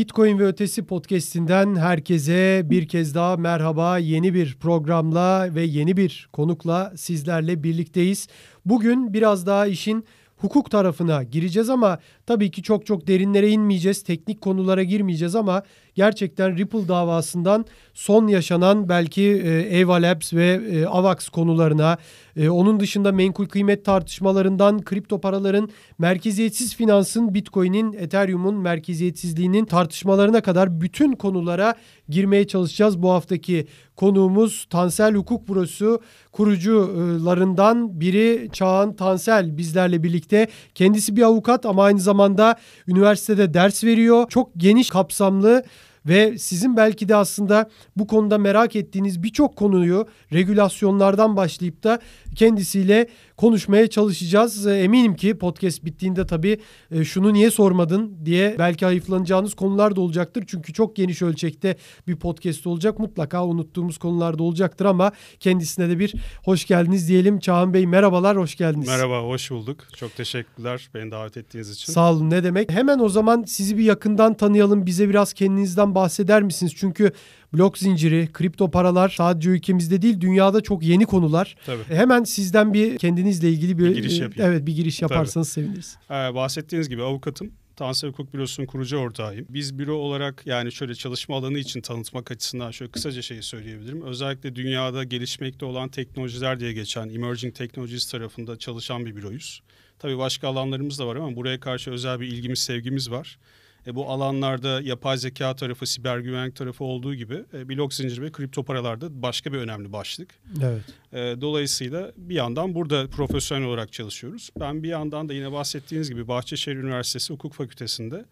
Bitcoin ve Ötesi podcast'inden herkese bir kez daha merhaba. Yeni bir programla ve yeni bir konukla sizlerle birlikteyiz. Bugün biraz daha işin hukuk tarafına gireceğiz ama tabii ki çok çok derinlere inmeyeceğiz. Teknik konulara girmeyeceğiz ama gerçekten Ripple davasından son yaşanan belki e, Eva Labs ve e, AVAX konularına, e, onun dışında menkul kıymet tartışmalarından kripto paraların merkeziyetsiz finansın, Bitcoin'in, Ethereum'un merkeziyetsizliğinin tartışmalarına kadar bütün konulara girmeye çalışacağız. Bu haftaki konuğumuz Tansel Hukuk Bürosu kurucularından biri Çağan Tansel bizlerle birlikte. Kendisi bir avukat ama aynı zamanda üniversitede ders veriyor. Çok geniş kapsamlı ve sizin belki de aslında bu konuda merak ettiğiniz birçok konuyu regülasyonlardan başlayıp da kendisiyle konuşmaya çalışacağız. Ee, eminim ki podcast bittiğinde tabii e, şunu niye sormadın diye belki hayıflanacağınız konular da olacaktır. Çünkü çok geniş ölçekte bir podcast olacak. Mutlaka unuttuğumuz konular da olacaktır ama kendisine de bir hoş geldiniz diyelim. Çağan Bey merhabalar, hoş geldiniz. Merhaba, hoş bulduk. Çok teşekkürler beni davet ettiğiniz için. Sağ olun ne demek. Hemen o zaman sizi bir yakından tanıyalım. Bize biraz kendinizden bahseder misiniz? Çünkü blok zinciri, kripto paralar sadece ülkemizde değil dünyada çok yeni konular. Tabii. Hemen sizden bir kendinizle ilgili bir, Bir giriş yapayım. evet bir giriş yaparsanız seviniriz. Ee, bahsettiğiniz gibi avukatım. Tansel Hukuk Bürosu'nun kurucu ortağıyım. Biz büro olarak yani şöyle çalışma alanı için tanıtmak açısından şöyle kısaca şeyi söyleyebilirim. Özellikle dünyada gelişmekte olan teknolojiler diye geçen Emerging Technologies tarafında çalışan bir büroyuz. Tabii başka alanlarımız da var ama buraya karşı özel bir ilgimiz, sevgimiz var. E, bu alanlarda yapay zeka tarafı, siber güvenlik tarafı olduğu gibi e, blok zinciri ve kripto paralarda başka bir önemli başlık. Evet. E, dolayısıyla bir yandan burada profesyonel olarak çalışıyoruz. Ben bir yandan da yine bahsettiğiniz gibi Bahçeşehir Üniversitesi Hukuk Fakültesi'nde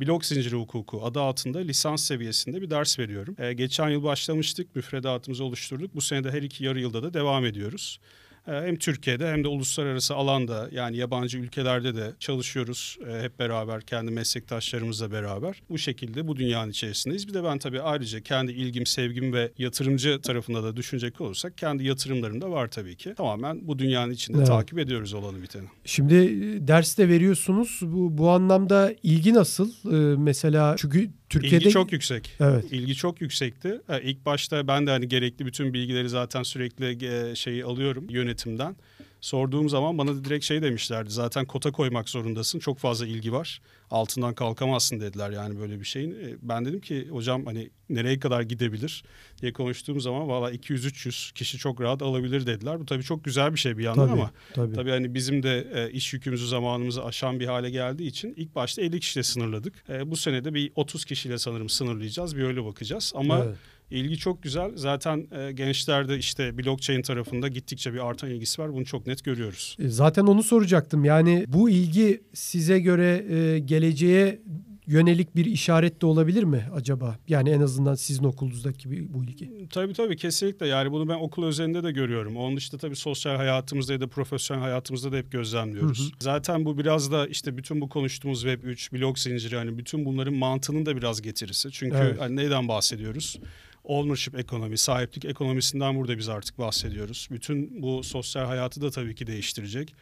blok zinciri hukuku adı altında lisans seviyesinde bir ders veriyorum. E, geçen yıl başlamıştık, müfredatımızı oluşturduk. Bu sene de her iki yarı yılda da devam ediyoruz. E, hem Türkiye'de hem de uluslararası alanda yani yabancı ülkelerde de çalışıyoruz e, hep beraber kendi meslektaşlarımızla beraber. Bu şekilde bu dünyanın içerisindeyiz. Bir de ben tabii ayrıca kendi ilgim, sevgim ve yatırımcı tarafında da düşünecek olursak kendi yatırımlarım da var tabii ki. Tamamen bu dünyanın içinde Evet. takip ediyoruz olanı biteni. Şimdi e, ders de veriyorsunuz. Bu, bu anlamda ilgi nasıl? Ee, mesela çünkü Türkiye'de... İlgi çok yüksek. Evet. İlgi çok yüksekti. İlk başta ben de hani gerekli bütün bilgileri zaten sürekli e, şeyi alıyorum yönetimden. Sorduğum zaman bana direkt şey demişlerdi. Zaten kota koymak zorundasın. Çok fazla ilgi var. Altından kalkamazsın dediler yani böyle bir şeyin. E, Ben dedim ki hocam hani nereye kadar gidebilir diye konuştuğum zaman valla 200-300 kişi çok rahat alabilir dediler. Bu tabii çok güzel bir şey bir yandan Tabii, ama tabii. Tabii hani bizim de e, iş yükümüzü zamanımızı aşan bir hale geldiği için ilk başta 50 kişiyle sınırladık. E, bu sene de bir 30 kişiyle sanırım sınırlayacağız. Bir öyle bakacağız. Ama Evet. İlgi çok güzel. Zaten e, gençlerde işte blockchain tarafında gittikçe bir artan ilgisi var. Bunu çok net görüyoruz. E, Zaten onu soracaktım. Yani bu ilgi size göre e, geleceğe yönelik bir işaret de olabilir mi acaba? Yani en azından sizin okulunuzdaki bir, bu ilgi. Tabii tabii kesinlikle yani bunu ben okul özelinde de görüyorum. Onun dışında tabii sosyal hayatımızda ya da profesyonel hayatımızda da hep gözlemliyoruz. Hı hı. Zaten bu biraz da işte bütün bu konuştuğumuz Web3, blok zinciri hani bütün bunların mantığının da biraz getirisi. Çünkü Evet. hani neyden bahsediyoruz? Ownership ekonomi, sahiplik ekonomisinden burada biz artık bahsediyoruz. Bütün bu sosyal hayatı da tabii ki değiştirecek.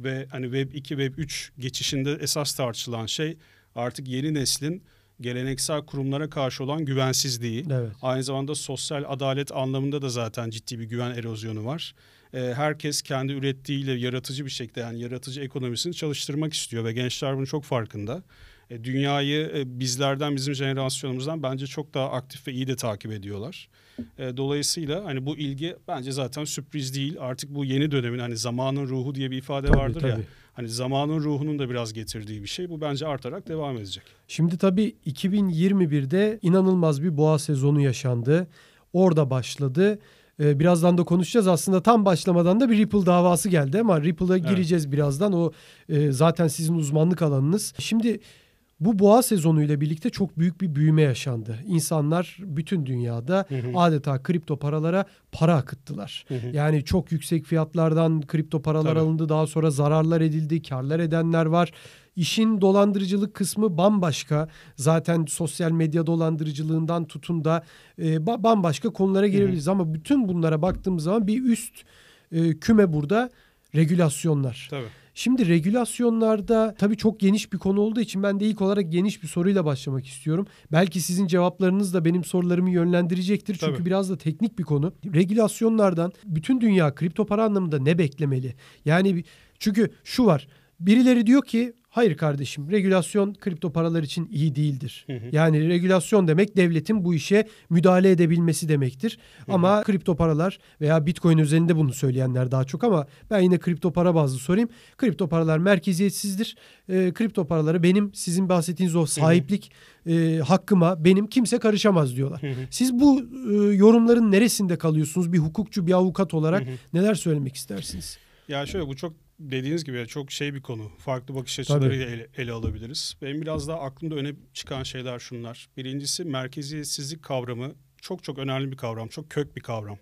Ve hani Web 2, Web 3 geçişinde esas tartışılan şey artık yeni neslin geleneksel kurumlara karşı olan güvensizliği. Evet. Aynı zamanda sosyal adalet anlamında da zaten ciddi bir güven erozyonu var. Ee, herkes kendi ürettiğiyle yaratıcı bir şekilde yani yaratıcı ekonomisini çalıştırmak istiyor ve gençler bunun çok farkında. E, dünyayı e, bizlerden bizim jenerasyonumuzdan bence çok daha aktif ve iyi de takip ediyorlar. E, dolayısıyla hani bu ilgi bence zaten sürpriz değil. Artık bu yeni dönemin hani zamanın ruhu diye bir ifade Tabii, vardır ya. tabii. Hani zamanın ruhunun da biraz getirdiği bir şey. Bu bence artarak devam edecek. Şimdi tabii 2021'de inanılmaz bir boğa sezonu yaşandı. Orada başladı. Ee, birazdan da konuşacağız. Aslında tam başlamadan da bir Ripple davası geldi ama Ripple'a Evet. gireceğiz birazdan. O e, zaten sizin uzmanlık alanınız. Şimdi bu boğa sezonuyla birlikte çok büyük bir büyüme yaşandı. İnsanlar bütün dünyada Hı hı. adeta kripto paralara para akıttılar. Hı hı. Yani çok yüksek fiyatlardan kripto paralar Tabii. alındı. Daha sonra zararlar edildi, karlar edenler var. İşin dolandırıcılık kısmı bambaşka. Zaten sosyal medya dolandırıcılığından tutun da e, ba- bambaşka konulara girebiliriz. Ama bütün bunlara baktığımız zaman bir üst e, küme burada regülasyonlar. Tabii. Şimdi regülasyonlarda tabii çok geniş bir konu olduğu için ben de ilk olarak geniş bir soruyla başlamak istiyorum. Belki sizin cevaplarınız da benim sorularımı yönlendirecektir. Çünkü tabii. biraz da teknik bir konu. Regülasyonlardan bütün dünya kripto para anlamında ne beklemeli? Yani çünkü şu var. Birileri diyor ki Hayır kardeşim, regülasyon kripto paralar için iyi değildir. Hı hı. Yani regülasyon demek devletin bu işe müdahale edebilmesi demektir. Hı hı. Ama kripto paralar veya Bitcoin üzerinde bunu söyleyenler daha çok ama ben yine kripto para bazlı sorayım. Kripto paralar merkeziyetsizdir. E, kripto paraları benim sizin bahsettiğiniz o sahiplik hı hı. E, hakkıma benim kimse karışamaz diyorlar. Hı hı. Siz bu e, yorumların neresinde kalıyorsunuz? Bir hukukçu, bir avukat olarak hı hı. neler söylemek istersiniz? Ya şöyle bu çok dediğiniz gibi çok şey bir konu. Farklı bakış açılarıyla ele, ele alabiliriz. Benim biraz daha aklımda öne çıkan şeyler şunlar. Birincisi merkeziyetsizlik kavramı çok çok önemli bir kavram. Çok kök bir kavram.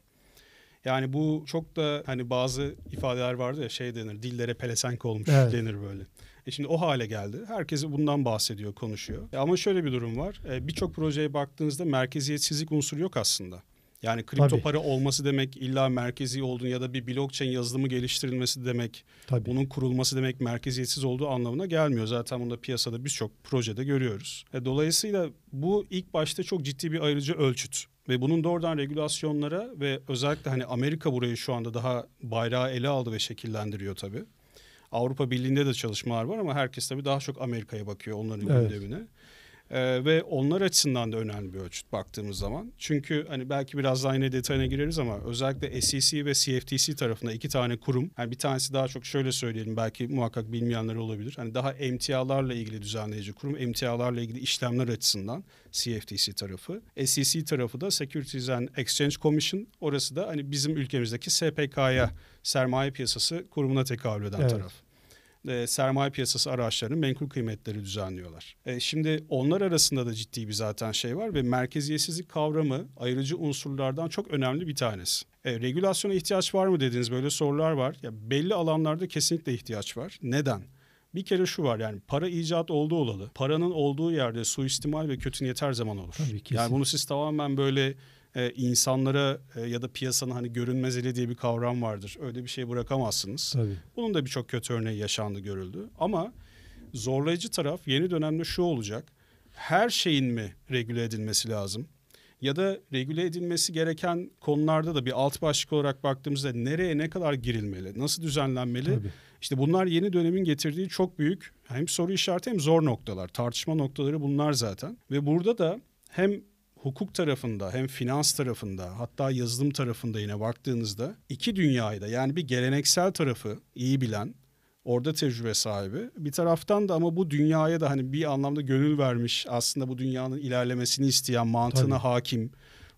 Yani bu çok da hani bazı ifadeler vardı ya şey denir dillere pelesenk olmuş evet. denir böyle. E şimdi o hale geldi. Herkes bundan bahsediyor, konuşuyor. E ama şöyle bir durum var. E Birçok projeye baktığınızda merkeziyetsizlik unsuru yok aslında. Yani kripto Tabii. para olması demek illa merkezi olduğunu ya da bir blockchain yazılımı geliştirilmesi demek, Tabii. bunun kurulması demek merkeziyetsiz olduğu anlamına gelmiyor. Zaten bunu da piyasada birçok projede görüyoruz. E, dolayısıyla bu ilk başta çok ciddi bir ayrıcı ölçüt. Ve bunun doğrudan regülasyonlara ve özellikle hani Amerika burayı şu anda daha bayrağı ele aldı ve şekillendiriyor tabii. Avrupa Birliği'nde de çalışmalar var ama herkes tabii daha çok Amerika'ya bakıyor onların evet. gündemine. Ee, ve onlar açısından da önemli bir ölçüt baktığımız zaman. Çünkü hani belki biraz daha yine detayına gireriz ama özellikle SEC ve CFTC tarafında iki tane kurum. Yani bir tanesi daha çok şöyle söyleyelim belki muhakkak bilmeyenler olabilir. Hani daha emtialarla ilgili düzenleyici kurum. Emtialarla ilgili işlemler açısından CFTC tarafı. SEC tarafı da Securities and Exchange Commission. Orası da hani bizim ülkemizdeki SPK'ya sermaye piyasası kurumuna tekabül eden evet. taraf e, sermaye piyasası araçlarının menkul kıymetleri düzenliyorlar. E, şimdi onlar arasında da ciddi bir zaten şey var ve merkeziyetsizlik kavramı ayrıcı unsurlardan çok önemli bir tanesi. E, regülasyona ihtiyaç var mı dediğiniz böyle sorular var. Ya belli alanlarda kesinlikle ihtiyaç var. Neden? Bir kere şu var yani para icat olduğu olalı. Paranın olduğu yerde suistimal ve kötü niyet her zaman olur. Tabii, yani bunu siz tamamen böyle e, insanlara e, ya da piyasanın hani görünmezliği diye bir kavram vardır. Öyle bir şey bırakamazsınız. Tabii. Bunun da birçok kötü örneği yaşandı görüldü. Ama zorlayıcı taraf yeni dönemde şu olacak. Her şeyin mi regüle edilmesi lazım? Ya da regüle edilmesi gereken konularda da bir alt başlık olarak baktığımızda nereye ne kadar girilmeli, nasıl düzenlenmeli? Tabii. İşte bunlar yeni dönemin getirdiği çok büyük hem soru işareti hem zor noktalar. Tartışma noktaları bunlar zaten. Ve burada da hem hukuk tarafında hem finans tarafında hatta yazılım tarafında yine baktığınızda iki dünyayı da yani bir geleneksel tarafı iyi bilen orada tecrübe sahibi. Bir taraftan da ama bu dünyaya da hani bir anlamda gönül vermiş aslında bu dünyanın ilerlemesini isteyen mantığına Tabii. hakim,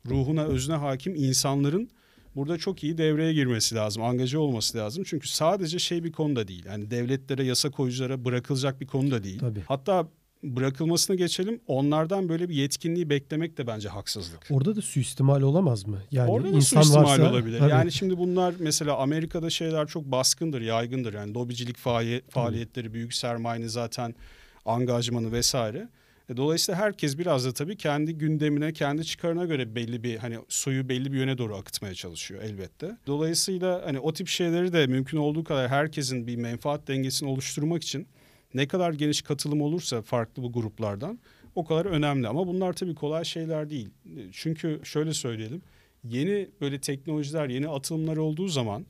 ruhuna özüne hakim insanların burada çok iyi devreye girmesi lazım, angaja olması lazım. Çünkü sadece şey bir konu da değil. Yani devletlere, yasa koyuculara bırakılacak bir konu da değil. Tabii. Hatta bırakılmasını geçelim. Onlardan böyle bir yetkinliği beklemek de bence haksızlık. Orada da suistimal olamaz mı? Yani Orada da insan suistimal varsa, olabilir. Tabii. Yani şimdi bunlar mesela Amerika'da şeyler çok baskındır, yaygındır. Yani lobicilik faaliyet, faaliyetleri, büyük sermayenin zaten angajmanı vesaire. E, dolayısıyla herkes biraz da tabii kendi gündemine, kendi çıkarına göre belli bir hani suyu belli bir yöne doğru akıtmaya çalışıyor elbette. Dolayısıyla hani o tip şeyleri de mümkün olduğu kadar herkesin bir menfaat dengesini oluşturmak için ne kadar geniş katılım olursa farklı bu gruplardan o kadar önemli. Ama bunlar tabii kolay şeyler değil. Çünkü şöyle söyleyelim. Yeni böyle teknolojiler, yeni atılımlar olduğu zaman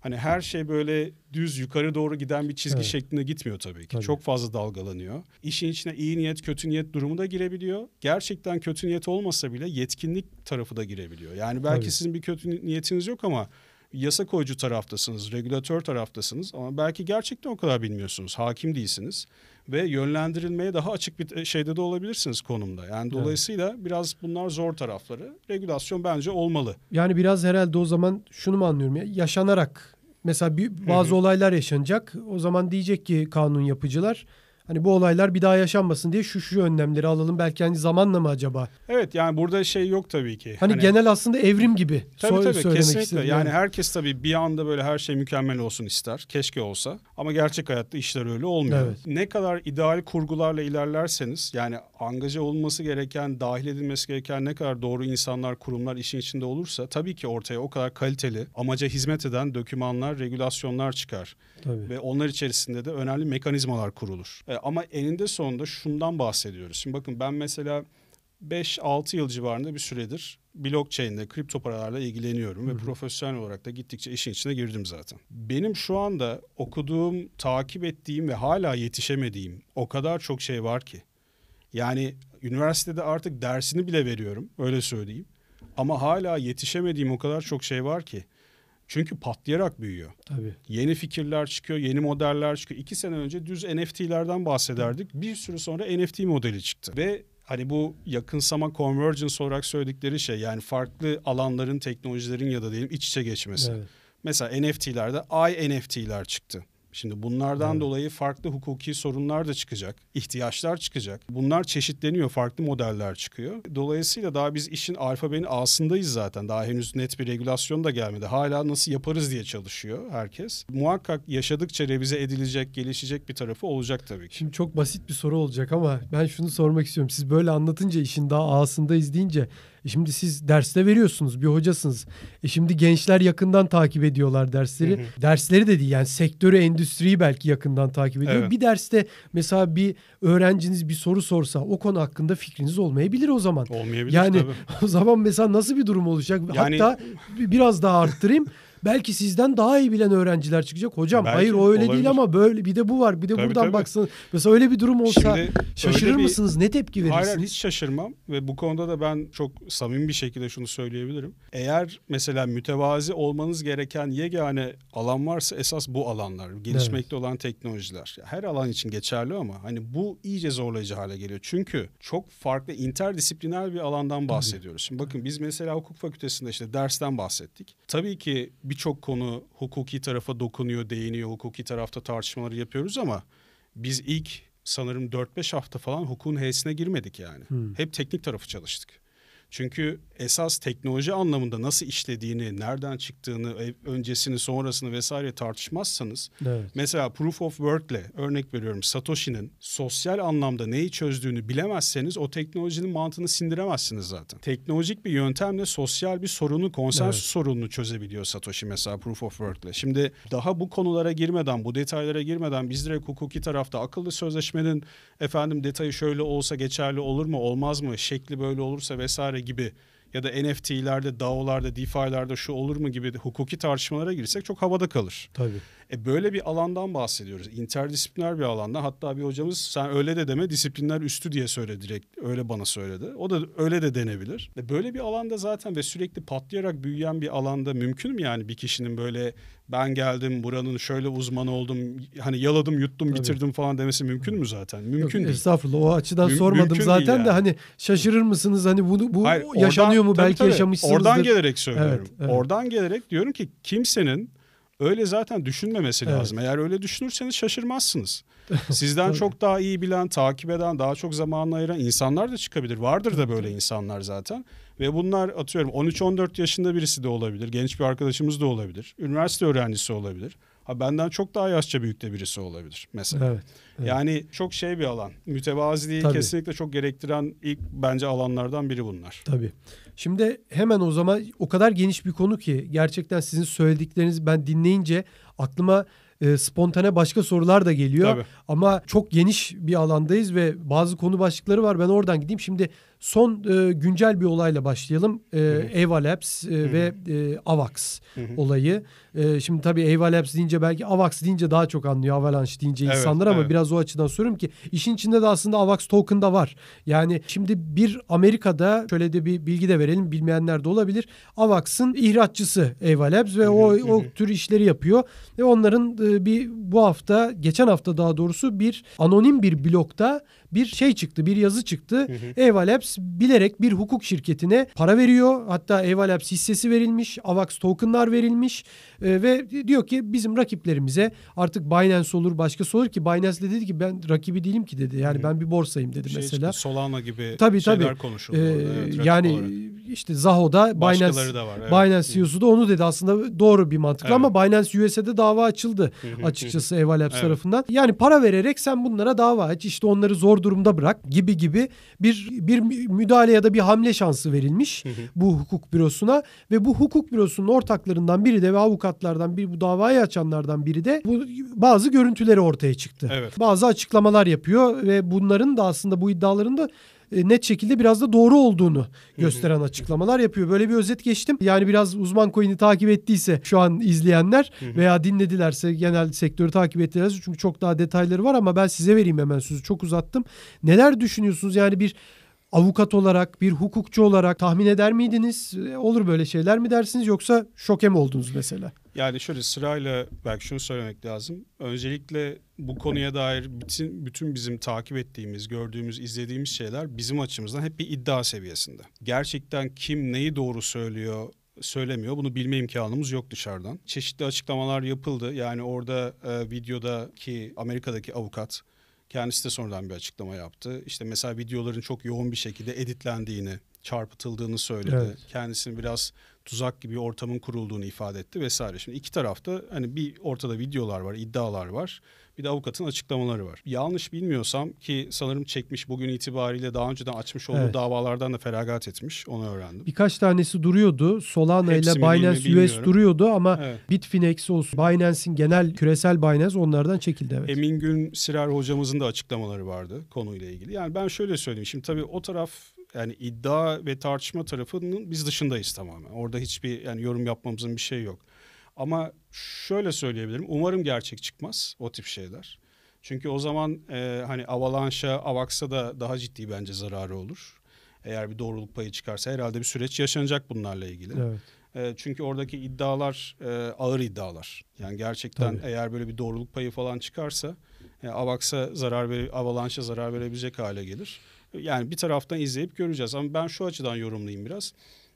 hani her şey böyle düz yukarı doğru giden bir çizgi evet. şeklinde gitmiyor tabii ki. Tabii. Çok fazla dalgalanıyor. İşin içine iyi niyet, kötü niyet durumu da girebiliyor. Gerçekten kötü niyet olmasa bile yetkinlik tarafı da girebiliyor. Yani belki tabii. sizin bir kötü niyetiniz yok ama yasa koyucu taraftasınız, regülatör taraftasınız ama belki gerçekten o kadar bilmiyorsunuz, hakim değilsiniz ve yönlendirilmeye daha açık bir e, şeyde de olabilirsiniz konumda. Yani dolayısıyla evet. biraz bunlar zor tarafları. Regülasyon bence olmalı. Yani biraz herhalde o zaman şunu mu anlıyorum ya yaşanarak mesela bir, bazı Hı-hı. olaylar yaşanacak. O zaman diyecek ki kanun yapıcılar Hani bu olaylar bir daha yaşanmasın diye şu şu önlemleri alalım. Belki hani zamanla mı acaba? Evet yani burada şey yok tabii ki. Hani, hani genel aslında evrim gibi tabii, so- tabii, kesinlikle. istedim. Yani, yani herkes tabii bir anda böyle her şey mükemmel olsun ister. Keşke olsa. Ama gerçek hayatta işler öyle olmuyor. Evet. Ne kadar ideal kurgularla ilerlerseniz yani angaja olması gereken, dahil edilmesi gereken ne kadar doğru insanlar, kurumlar işin içinde olursa tabii ki ortaya o kadar kaliteli, amaca hizmet eden dokümanlar, regülasyonlar çıkar. Tabii. Ve onlar içerisinde de önemli mekanizmalar kurulur. E, ama eninde sonunda şundan bahsediyoruz. Şimdi bakın ben mesela 5-6 yıl civarında bir süredir blockchain'de, kripto paralarla ilgileniyorum ve profesyonel olarak da gittikçe işin içine girdim zaten. Benim şu anda okuduğum, takip ettiğim ve hala yetişemediğim o kadar çok şey var ki. Yani üniversitede artık dersini bile veriyorum, öyle söyleyeyim. Ama hala yetişemediğim o kadar çok şey var ki. Çünkü patlayarak büyüyor. Tabii. Yeni fikirler çıkıyor, yeni modeller çıkıyor. İki sene önce düz NFT'lerden bahsederdik. Bir sürü sonra NFT modeli çıktı. Ve hani bu yakınsama convergence olarak söyledikleri şey yani farklı alanların, teknolojilerin ya da diyelim iç içe geçmesi. Evet. Mesela NFT'lerde INFT'ler çıktı. Şimdi bunlardan Evet. dolayı farklı hukuki sorunlar da çıkacak, ihtiyaçlar çıkacak. Bunlar çeşitleniyor, farklı modeller çıkıyor. Dolayısıyla daha biz işin alfabenin A'sındayız zaten. Daha henüz net bir regülasyon da gelmedi. Hala nasıl yaparız diye çalışıyor herkes. Muhakkak yaşadıkça revize edilecek, gelişecek bir tarafı olacak tabii ki. Şimdi çok basit bir soru olacak ama ben şunu sormak istiyorum. Siz böyle anlatınca işin daha ağasındayız deyince e şimdi siz derste veriyorsunuz bir hocasınız. E şimdi gençler yakından takip ediyorlar dersleri. Dersleri de değil yani sektörü endüstriyi belki yakından takip ediyor. Evet. Bir derste mesela bir öğrenciniz bir soru sorsa o konu hakkında fikriniz olmayabilir o zaman. Olmayabilir Yani tabii. o zaman mesela nasıl bir durum olacak? Yani- Hatta bi- biraz daha arttırayım. Belki sizden daha iyi bilen öğrenciler çıkacak. Hocam Belki, hayır o öyle değil olabilir. ama böyle bir de bu var. Bir de Tabii, buradan tabii. baksın. Mesela öyle bir durum olsa Şimdi şaşırır bir- mısınız? Ne tepki verirsiniz? Hayır hiç şaşırmam ve bu konuda da ben çok samimi bir şekilde şunu söyleyebilirim. Eğer mesela mütevazi olmanız gereken yegane alan varsa esas bu alanlar. Gelişmekte olan teknolojiler. Her alan için geçerli ama hani bu iyice zorlayıcı hale geliyor. Çünkü çok farklı interdisipliner bir alandan bahsediyoruz. Şimdi bakın biz mesela hukuk fakültesinde işte dersten bahsettik. Tabii ki birçok konu hukuki tarafa dokunuyor, değiniyor. Hukuki tarafta tartışmaları yapıyoruz ama biz ilk sanırım 4-5 hafta falan hukukun H'sine girmedik yani. Hmm. Hep teknik tarafı çalıştık. Çünkü esas teknoloji anlamında nasıl işlediğini, nereden çıktığını, e- öncesini, sonrasını vesaire tartışmazsanız Evet. Mesela proof of work'le örnek veriyorum Satoshi'nin sosyal anlamda neyi çözdüğünü bilemezseniz o teknolojinin mantığını sindiremezsiniz zaten. Teknolojik bir yöntemle sosyal bir sorunu, konsensüs Evet. sorununu çözebiliyor Satoshi mesela proof of work'le. Şimdi daha bu konulara girmeden, bu detaylara girmeden biz direkt hukuki tarafta akıllı sözleşmenin efendim detayı şöyle olsa geçerli olur mu, olmaz mı, şekli böyle olursa vesaire gibi ya da NFT'lerde, DAO'larda, DeFi'lerde şu olur mu gibi hukuki tartışmalara girsek çok havada kalır. Tabii. E böyle bir alandan bahsediyoruz. İnterdisipliner bir alandan. Hatta bir hocamız sen öyle de deme disiplinler üstü diye söyledi direkt. Öyle bana söyledi. O da öyle de denebilir. E böyle bir alanda zaten ve sürekli patlayarak büyüyen bir alanda mümkün mü yani bir kişinin böyle ben geldim buranın şöyle uzmanı oldum hani yaladım yuttum Tabii. bitirdim falan demesi mümkün mü zaten? Mümkün Yok, değil. Estağfurullah o açıdan Müm- sormadım zaten değil de yani. hani şaşırır mısınız hani bunu bu Hayır, yaşanıyor mu oradan- belki tabii, tabii. yaşamışsınızdır. Oradan gelerek söylüyorum. Evet, evet. Oradan gelerek diyorum ki kimsenin öyle zaten düşünmemesi Evet. lazım. Eğer öyle düşünürseniz şaşırmazsınız. Sizden çok daha iyi bilen, takip eden, daha çok zamanla ayıran insanlar da çıkabilir. Vardır da böyle insanlar zaten. Ve bunlar atıyorum 13-14 yaşında birisi de olabilir. Genç bir arkadaşımız da olabilir. Üniversite öğrencisi olabilir. Ha benden çok daha yaşça büyük de birisi olabilir mesela. Evet. evet. Yani çok şey bir alan. Mütevaziliği Tabii. kesinlikle çok gerektiren ilk bence alanlardan biri bunlar. Tabii. Şimdi hemen o zaman o kadar geniş bir konu ki gerçekten sizin söylediklerinizi ben dinleyince aklıma e, spontane başka sorular da geliyor. Tabii. Ama çok geniş bir alandayız ve bazı konu başlıkları var. Ben oradan gideyim. Şimdi son e, güncel bir olayla başlayalım. E, Eva Labs e, ve e, Avax Hı hı. olayı. E, şimdi tabii Eva Labs deyince belki Avax deyince daha çok anlıyor. Avalanche deyince Evet, insanlar ama evet. biraz o açıdan soruyorum ki işin içinde de aslında Avax token da var. Yani şimdi bir Amerika'da şöyle de bir bilgi de verelim bilmeyenler de olabilir. Avax'ın ihraççısı Eva Labs ve o, hı o tür işleri yapıyor. Ve onların e, bir bu hafta geçen hafta daha doğrusu bir anonim bir blokta bir şey çıktı, bir yazı çıktı. Labs Labs bilerek bir hukuk şirketine para veriyor. Hatta Labs hissesi verilmiş, AVAX tokenlar verilmiş e, ve diyor ki bizim rakiplerimize artık Binance olur, başkası olur ki Binance de dedi ki ben rakibi değilim ki dedi. Yani ben bir borsayım dedi Şey mesela. çıktı, Solana gibi Tabii, şeyler tabii. konuşuldu. Ee, orada, evet, rakip yani olarak. işte Zaho'da Binance Başkaları da var. Evet. Binance CEO'su da onu dedi. Aslında doğru bir mantıklı Evet. ama Binance USA'da dava açıldı açıkçası Eva Labs Evet. tarafından. Yani para vererek sen bunlara dava aç. işte onları zor durumda bırak gibi gibi bir bir müdahale ya da bir hamle şansı verilmiş Hı hı. bu hukuk bürosuna ve bu hukuk bürosunun ortaklarından biri de ve avukatlardan biri bu davayı açanlardan biri de bu bazı görüntüleri ortaya çıktı. Evet. Bazı açıklamalar yapıyor ve bunların da aslında bu iddiaların da e, net şekilde biraz da doğru olduğunu gösteren açıklamalar yapıyor. Böyle bir özet geçtim. Yani biraz uzman coin'i takip ettiyse şu an izleyenler veya dinledilerse genel sektörü takip ettilerse çünkü çok daha detayları var ama ben size vereyim hemen sözü. Çok uzattım. Neler düşünüyorsunuz? Yani bir avukat olarak, bir hukukçu olarak tahmin eder miydiniz? E, Olur böyle şeyler mi dersiniz yoksa şoke mi oldunuz mesela? Yani şöyle sırayla belki şunu söylemek lazım. Öncelikle bu konuya dair bütün, bütün bizim takip ettiğimiz, gördüğümüz, izlediğimiz şeyler bizim açımızdan hep bir iddia seviyesinde. Gerçekten kim neyi doğru söylüyor, söylemiyor bunu bilme imkanımız yok dışarıdan. Çeşitli açıklamalar yapıldı. Yani orada e, videodaki Amerika'daki avukat kendisi de sonradan bir açıklama yaptı. İşte mesela videoların çok yoğun bir şekilde editlendiğini, çarpıtıldığını söyledi. Evet. Kendisini biraz tuzak gibi ortamın kurulduğunu ifade etti vesaire. Şimdi iki tarafta hani bir ortada videolar var, iddialar var. Bir de avukatın açıklamaları var. Yanlış bilmiyorsam ki sanırım çekmiş bugün itibariyle daha önceden açmış olduğu Evet. davalardan da feragat etmiş. Onu öğrendim. Birkaç tanesi duruyordu. Solana ile Hepsi Binance US duruyordu ama Evet. Bitfinex olsun, Binance'in genel küresel Binance onlardan çekildi evet. Emin Gün Sirer hocamızın da açıklamaları vardı konuyla ilgili. Yani ben şöyle söyleyeyim. Şimdi tabii o taraf yani iddia ve tartışma tarafının biz dışındayız tamamen. Orada hiçbir yani yorum yapmamızın bir şey yok. Ama şöyle söyleyebilirim. Umarım gerçek çıkmaz o tip şeyler. Çünkü o zaman e, hani Avalanche'a, Avax'a da daha ciddi bence zararı olur. Eğer bir doğruluk payı çıkarsa herhalde bir süreç yaşanacak bunlarla ilgili. Evet. E, çünkü oradaki iddialar e, ağır iddialar. Yani gerçekten Tabii. eğer böyle bir doğruluk payı falan çıkarsa e, Avax'a zarar vere, Avalanche'a zarar verebilecek hale gelir. Yani bir taraftan izleyip göreceğiz ama ben şu açıdan yorumlayayım biraz.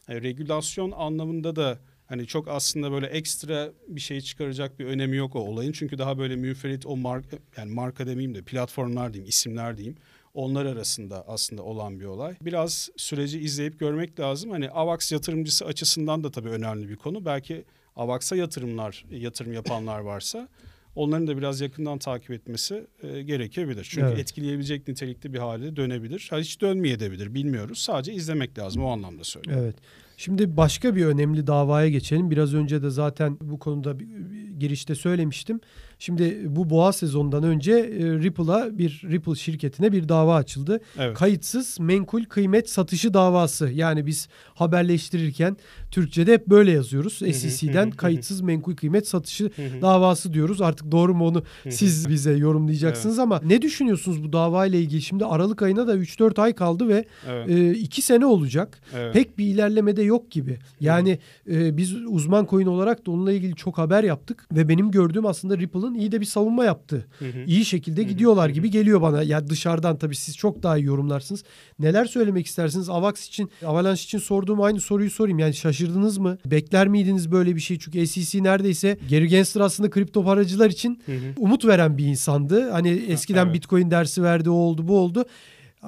E, regülasyon anlamında da hani çok aslında böyle ekstra bir şey çıkaracak bir önemi yok o olayın. Çünkü daha böyle müferit o marka yani marka demeyeyim de platformlar diyeyim, isimler diyeyim. Onlar arasında aslında olan bir olay. Biraz süreci izleyip görmek lazım. Hani AVAX yatırımcısı açısından da tabii önemli bir konu. Belki AVAX'a yatırımlar, yatırım yapanlar varsa onların da biraz yakından takip etmesi e, gerekebilir. Çünkü Evet. etkileyebilecek nitelikte bir hale dönebilir. Ha, hiç dönmeyebilir bilmiyoruz. Sadece izlemek lazım o anlamda söylüyorum. Evet. Şimdi başka bir önemli davaya geçelim. Biraz önce de zaten bu konuda bir- bir girişte söylemiştim. Şimdi bu boğa sezonundan önce e, Ripple'a bir Ripple şirketine bir dava açıldı. Evet. Kayıtsız menkul kıymet satışı davası. Yani biz haberleştirirken Türkçe'de hep böyle yazıyoruz. SEC'den kayıtsız menkul kıymet satışı davası diyoruz. Artık doğru mu onu siz bize yorumlayacaksınız ama ne düşünüyorsunuz bu davayla ilgili? Şimdi Aralık ayına da 3-4 ay kaldı ve Evet. 2 sene olacak. Evet. Pek bir ilerleme de yok gibi. Yani e, biz uzman coin olarak da onunla ilgili çok haber yaptık ve benim gördüğüm aslında Ripple'ın iyi de bir savunma yaptı. Hı hı. İyi şekilde gidiyorlar gibi geliyor bana. Ya dışarıdan tabii siz çok daha iyi yorumlarsınız. Neler söylemek istersiniz? Avax için, Avalanche için sorduğum aynı soruyu sorayım. Yani şaşırdınız mı? Bekler miydiniz böyle bir şey? Çünkü SEC neredeyse Gary Gensler aslında kripto paracılar için Hı hı. umut veren bir insandı. Hani eskiden evet. Bitcoin dersi verdi, o oldu, bu oldu.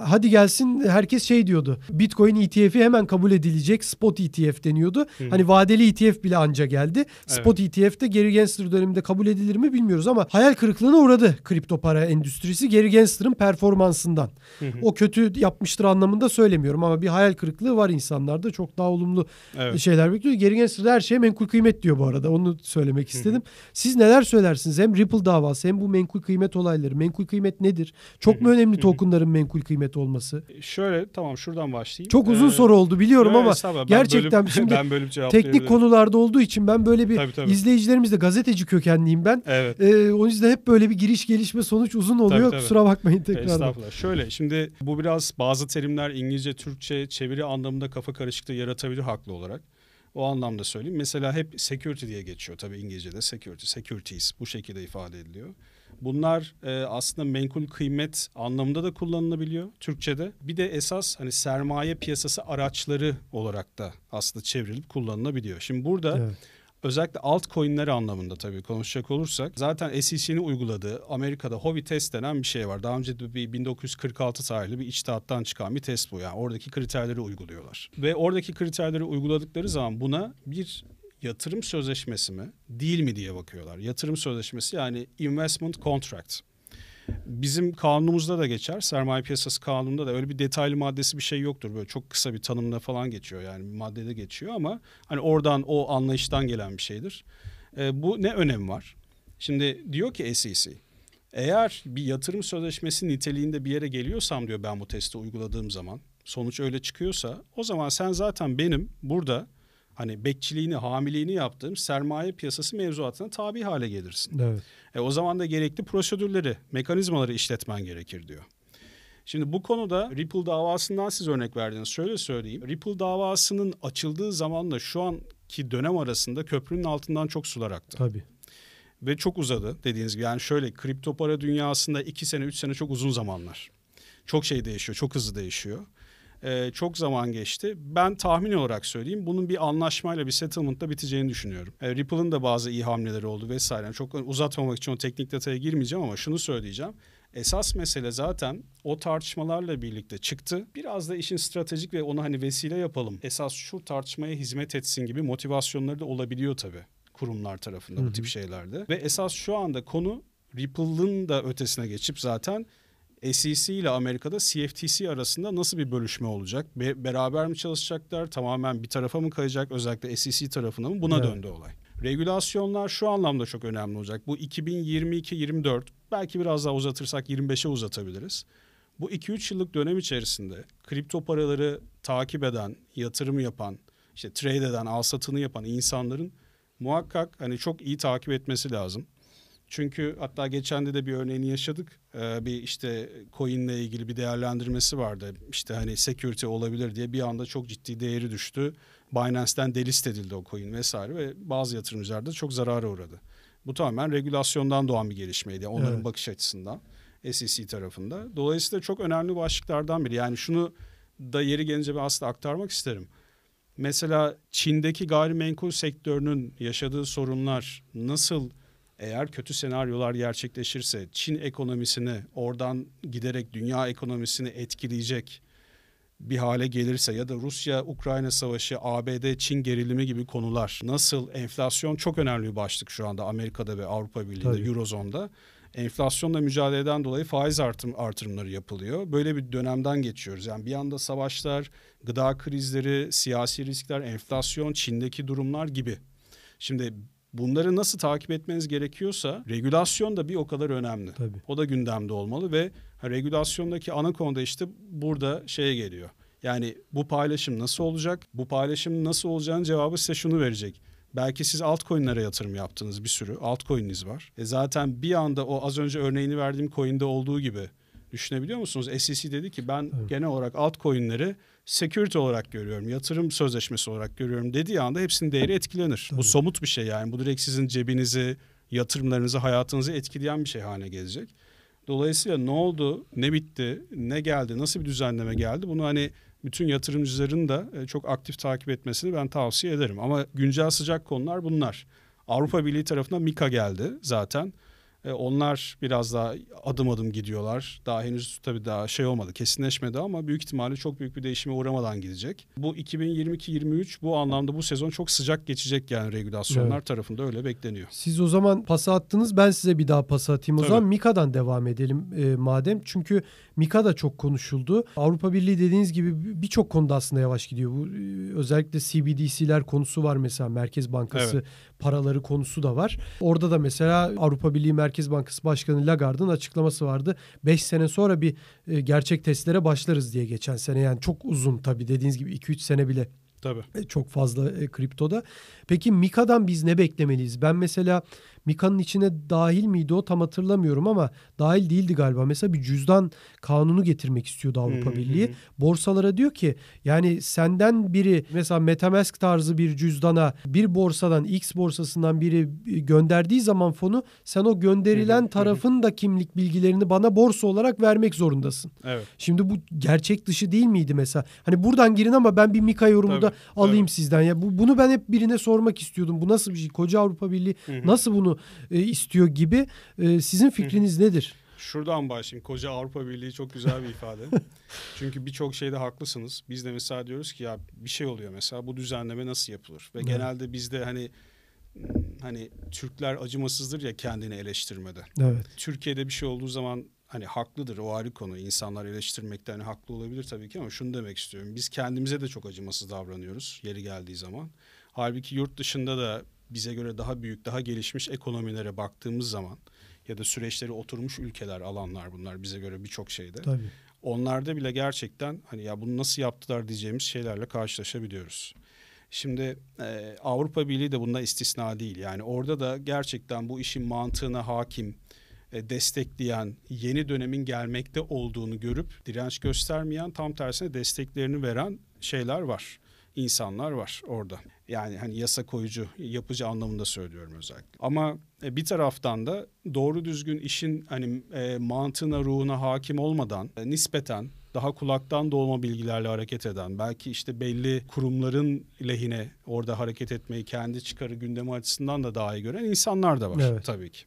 Hadi gelsin herkes şey diyordu. Bitcoin ETF'i hemen kabul edilecek. Spot ETF deniyordu. Hani vadeli ETF bile anca geldi. Spot ETF de Gary Gensler döneminde kabul edilir mi bilmiyoruz ama hayal kırıklığına uğradı kripto para endüstrisi Gary Gensler'ın performansından. O kötü yapmıştır anlamında söylemiyorum ama bir hayal kırıklığı var insanlarda. Çok daha olumlu Evet. şeyler bekliyor. Gary Gensler de her şeye menkul kıymet diyor bu arada. Onu söylemek istedim. Siz neler söylersiniz? Hem Ripple davası hem bu menkul kıymet olayları. Menkul kıymet nedir? Çok mu önemli tokenların menkul kıymet olması? Şöyle tamam şuradan başlayayım. Çok uzun Ee, soru oldu biliyorum evet, ama gerçekten bölüp- şimdi ben cevaplayabilirim. teknik konularda olduğu için ben böyle bir Tabii, tabii. izleyicilerimiz de gazeteci kökenliyim ben. Evet. Ee, o yüzden hep böyle bir giriş gelişme sonuç uzun oluyor. tabii. Kusura bakmayın tekrardan. Estağfurullah. Şöyle şimdi bu biraz bazı terimler İngilizce, Türkçe çeviri anlamında kafa karışıklığı yaratabilir haklı olarak. O anlamda söyleyeyim. Mesela hep security diye geçiyor tabii İngilizce'de security, securities bu şekilde ifade ediliyor. Bunlar e, aslında menkul kıymet anlamında da kullanılabiliyor Türkçe'de. Bir de esas hani sermaye piyasası araçları olarak da aslında çevrilip kullanılabiliyor. Şimdi burada evet. özellikle altcoin'ler anlamında tabii konuşacak olursak zaten SEC'nin uyguladığı Amerika'da Hovi test denen bir şey var. Daha önce de bir 1946 tarihli bir içtihattan çıkan bir test bu. Yani oradaki kriterleri uyguluyorlar. Ve oradaki kriterleri uyguladıkları zaman buna bir yatırım sözleşmesi mi değil mi diye bakıyorlar. Yatırım sözleşmesi yani investment contract. Bizim kanunumuzda da geçer. Sermaye piyasası kanununda da öyle bir detaylı maddesi bir şey yoktur. Böyle çok kısa bir tanımla falan geçiyor yani maddede geçiyor ama hani oradan o anlayıştan gelen bir şeydir. E, bu ne önemi var? Şimdi diyor ki SEC eğer bir yatırım sözleşmesi niteliğinde bir yere geliyorsam diyor ben bu testi uyguladığım zaman sonuç öyle çıkıyorsa o zaman sen zaten benim burada hani bekçiliğini, hamiliğini yaptığım sermaye piyasası mevzuatına tabi hale gelirsin. Evet. E, o zaman da gerekli prosedürleri, mekanizmaları işletmen gerekir diyor. Şimdi bu konuda Ripple davasından siz örnek verdiniz. Şöyle söyleyeyim. Ripple davasının açıldığı zamanla şu anki dönem arasında köprünün altından çok sular aktı. Tabii. Ve çok uzadı dediğiniz gibi. Yani şöyle kripto para dünyasında iki sene, üç sene çok uzun zamanlar. Çok şey değişiyor, çok hızlı değişiyor e, çok zaman geçti. Ben tahmin olarak söyleyeyim bunun bir anlaşmayla bir settlement'la biteceğini düşünüyorum. E, Ripple'ın da bazı iyi hamleleri oldu vesaire. Çok uzatmamak için o teknik detaya girmeyeceğim ama şunu söyleyeceğim. Esas mesele zaten o tartışmalarla birlikte çıktı. Biraz da işin stratejik ve onu hani vesile yapalım. Esas şu tartışmaya hizmet etsin gibi motivasyonları da olabiliyor tabii kurumlar tarafında Hı-hı. bu tip şeylerde. Ve esas şu anda konu Ripple'ın da ötesine geçip zaten SEC ile Amerika'da CFTC arasında nasıl bir bölüşme olacak? Be- beraber mi çalışacaklar? Tamamen bir tarafa mı kayacak? Özellikle SEC tarafına mı? Buna evet. döndü olay. Regülasyonlar şu anlamda çok önemli olacak. Bu 2022-24 belki biraz daha uzatırsak 25'e uzatabiliriz. Bu 2-3 yıllık dönem içerisinde kripto paraları takip eden, yatırım yapan, işte trade eden, al satını yapan insanların muhakkak hani çok iyi takip etmesi lazım. Çünkü hatta geçen de de bir örneğini yaşadık. Ee, bir işte coin'le ilgili bir değerlendirmesi vardı. İşte hani security olabilir diye bir anda çok ciddi değeri düştü. Binance'den delist edildi o coin vesaire ve bazı yatırımcılar da çok zarara uğradı. Bu tamamen regülasyondan doğan bir gelişmeydi. Onların evet. bakış açısından SEC tarafında. Dolayısıyla çok önemli başlıklardan biri. Yani şunu da yeri gelince ben aslında aktarmak isterim. Mesela Çin'deki gayrimenkul sektörünün yaşadığı sorunlar nasıl eğer kötü senaryolar gerçekleşirse Çin ekonomisini oradan giderek dünya ekonomisini etkileyecek bir hale gelirse ya da Rusya-Ukrayna savaşı, ABD-Çin gerilimi gibi konular nasıl enflasyon çok önemli bir başlık şu anda Amerika'da ve Avrupa Birliği'nde, Tabii. Eurozone'da. Enflasyonla mücadeleden dolayı faiz artım, artırımları yapılıyor. Böyle bir dönemden geçiyoruz. Yani bir anda savaşlar, gıda krizleri, siyasi riskler, enflasyon, Çin'deki durumlar gibi. Şimdi bunları nasıl takip etmeniz gerekiyorsa regülasyon da bir o kadar önemli. Tabii. O da gündemde olmalı ve regülasyondaki ana konuda işte burada şeye geliyor. Yani bu paylaşım nasıl olacak? Bu paylaşım nasıl olacağını cevabı size şunu verecek. Belki siz altcoin'lere yatırım yaptınız bir sürü. Altcoin'iniz var. E zaten bir anda o az önce örneğini verdiğim coin'de olduğu gibi düşünebiliyor musunuz? SEC dedi ki ben evet. genel olarak altcoin'leri security olarak görüyorum, yatırım sözleşmesi olarak görüyorum dediği anda hepsinin değeri etkilenir. Tabii. Bu somut bir şey yani. Bu direkt sizin cebinizi, yatırımlarınızı, hayatınızı etkileyen bir şey haline gelecek. Dolayısıyla ne oldu, ne bitti, ne geldi, nasıl bir düzenleme geldi bunu hani bütün yatırımcıların da e, çok aktif takip etmesini ben tavsiye ederim. Ama güncel sıcak konular bunlar. Avrupa Birliği tarafından Mika geldi zaten. E, onlar biraz daha adım adım gidiyorlar. Daha henüz tabii daha şey olmadı, kesinleşmedi ama büyük ihtimalle çok büyük bir değişime uğramadan gidecek. Bu 2022-23 bu anlamda bu sezon çok sıcak geçecek yani regülasyonlar evet. tarafında öyle bekleniyor. Siz o zaman pas attınız. Ben size bir daha pas atayım. O tabii. zaman Mika'dan devam edelim e, madem. Çünkü Mika da çok konuşuldu. Avrupa Birliği dediğiniz gibi birçok konuda aslında yavaş gidiyor. Bu e, özellikle CBDC'ler konusu var mesela Merkez Bankası evet. Paraları konusu da var. Orada da mesela Avrupa Birliği Merkez Bankası Başkanı Lagarde'ın açıklaması vardı. 5 sene sonra bir e, gerçek testlere başlarız diye geçen sene. Yani çok uzun tabii dediğiniz gibi 2-3 sene bile Tabii. E, çok fazla e, kriptoda. Peki Mika'dan biz ne beklemeliyiz? Ben mesela Mika'nın içine dahil miydi o tam hatırlamıyorum ama dahil değildi galiba. Mesela bir cüzdan kanunu getirmek istiyordu Avrupa Birliği. Borsalara diyor ki yani senden biri mesela Metamask tarzı bir cüzdana bir borsadan X borsasından biri gönderdiği zaman fonu sen o gönderilen tarafın da kimlik bilgilerini bana borsa olarak vermek zorundasın. Evet. Şimdi bu gerçek dışı değil miydi mesela? Hani buradan girin ama ben bir Mika yorumu da alayım tabii. sizden. Ya bu, bunu ben hep birine sormak istiyordum. Bu nasıl bir şey? Koca Avrupa Birliği nasıl bunu e, istiyor gibi. E, sizin fikriniz nedir? Şuradan başlayayım. Koca Avrupa Birliği çok güzel bir ifade. Çünkü birçok şeyde haklısınız. Biz de mesela diyoruz ki ya bir şey oluyor mesela bu düzenleme nasıl yapılır? Ve Evet. genelde bizde hani hani Türkler acımasızdır ya kendini eleştirmede. Evet. Türkiye'de bir şey olduğu zaman hani haklıdır o ayrı konu. İnsanlar eleştirmekte hani haklı olabilir tabii ki ama şunu demek istiyorum. Biz kendimize de çok acımasız davranıyoruz yeri geldiği zaman. Halbuki yurt dışında da bize göre daha büyük, daha gelişmiş ekonomilere baktığımız zaman ya da süreçleri oturmuş ülkeler, alanlar bunlar bize göre birçok şeyde. Tabii. Onlarda bile gerçekten hani ya bunu nasıl yaptılar diyeceğimiz şeylerle karşılaşabiliyoruz. Şimdi e, Avrupa Birliği de bunda istisna değil. Yani orada da gerçekten bu işin mantığına hakim, destekleyen, yeni dönemin gelmekte olduğunu görüp direnç göstermeyen, tam tersine desteklerini veren şeyler var. İnsanlar var orada. Yani hani yasa koyucu, yapıcı anlamında söylüyorum özellikle. Ama e, bir taraftan da doğru düzgün işin hani e, mantığına, ruhuna hakim olmadan e, nispeten daha kulaktan dolma bilgilerle hareket eden, belki işte belli kurumların lehine orada hareket etmeyi kendi çıkarı gündemi açısından da daha iyi gören insanlar da var Evet. tabii ki.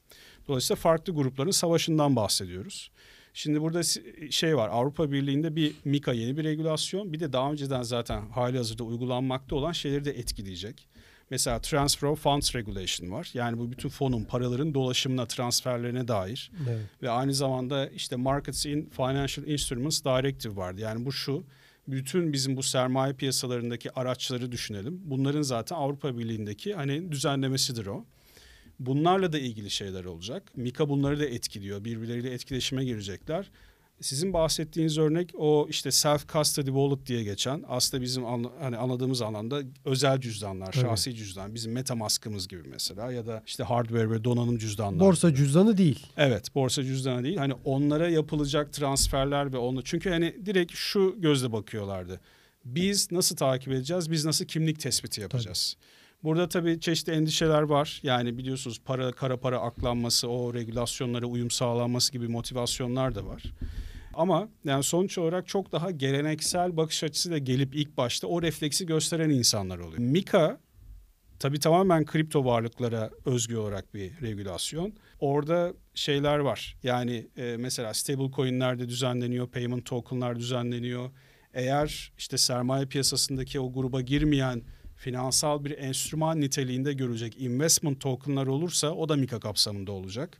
Dolayısıyla farklı grupların savaşından bahsediyoruz. Şimdi burada şey var Avrupa Birliği'nde bir MiCA yeni bir regülasyon bir de daha önceden zaten hali hazırda uygulanmakta olan şeyleri de etkileyecek. Mesela Transfer of Funds Regulation var. Yani bu bütün fonun, paraların dolaşımına, transferlerine dair. Evet. Ve aynı zamanda işte Markets in Financial Instruments Directive vardı. Yani bu şu, bütün bizim bu sermaye piyasalarındaki araçları düşünelim. Bunların zaten Avrupa Birliği'ndeki hani düzenlemesidir o. Bunlarla da ilgili şeyler olacak. Mika bunları da etkiliyor. Birbirleriyle etkileşime girecekler. Sizin bahsettiğiniz örnek o işte self custody wallet diye geçen aslında bizim anla- hani anladığımız alanda özel cüzdanlar, Tabii. şahsi cüzdan. Bizim MetaMask'ımız gibi mesela ya da işte hardware ve donanım cüzdanlar. Borsa cüzdanı değil. Evet, borsa cüzdanı değil. Hani onlara yapılacak transferler ve onu çünkü hani direkt şu gözle bakıyorlardı. Biz nasıl takip edeceğiz? Biz nasıl kimlik tespiti yapacağız? Burada tabii çeşitli endişeler var. Yani biliyorsunuz para kara para aklanması, o regülasyonlara uyum sağlanması gibi motivasyonlar da var. Ama yani sonuç olarak çok daha geleneksel bakış açısıyla gelip ilk başta o refleksi gösteren insanlar oluyor. Mika Tabii tamamen kripto varlıklara özgü olarak bir regülasyon. Orada şeyler var. Yani e, mesela stable coin'ler düzenleniyor, payment token'lar düzenleniyor. Eğer işte sermaye piyasasındaki o gruba girmeyen finansal bir enstrüman niteliğinde görecek investment token'lar olursa o da MiCA kapsamında olacak.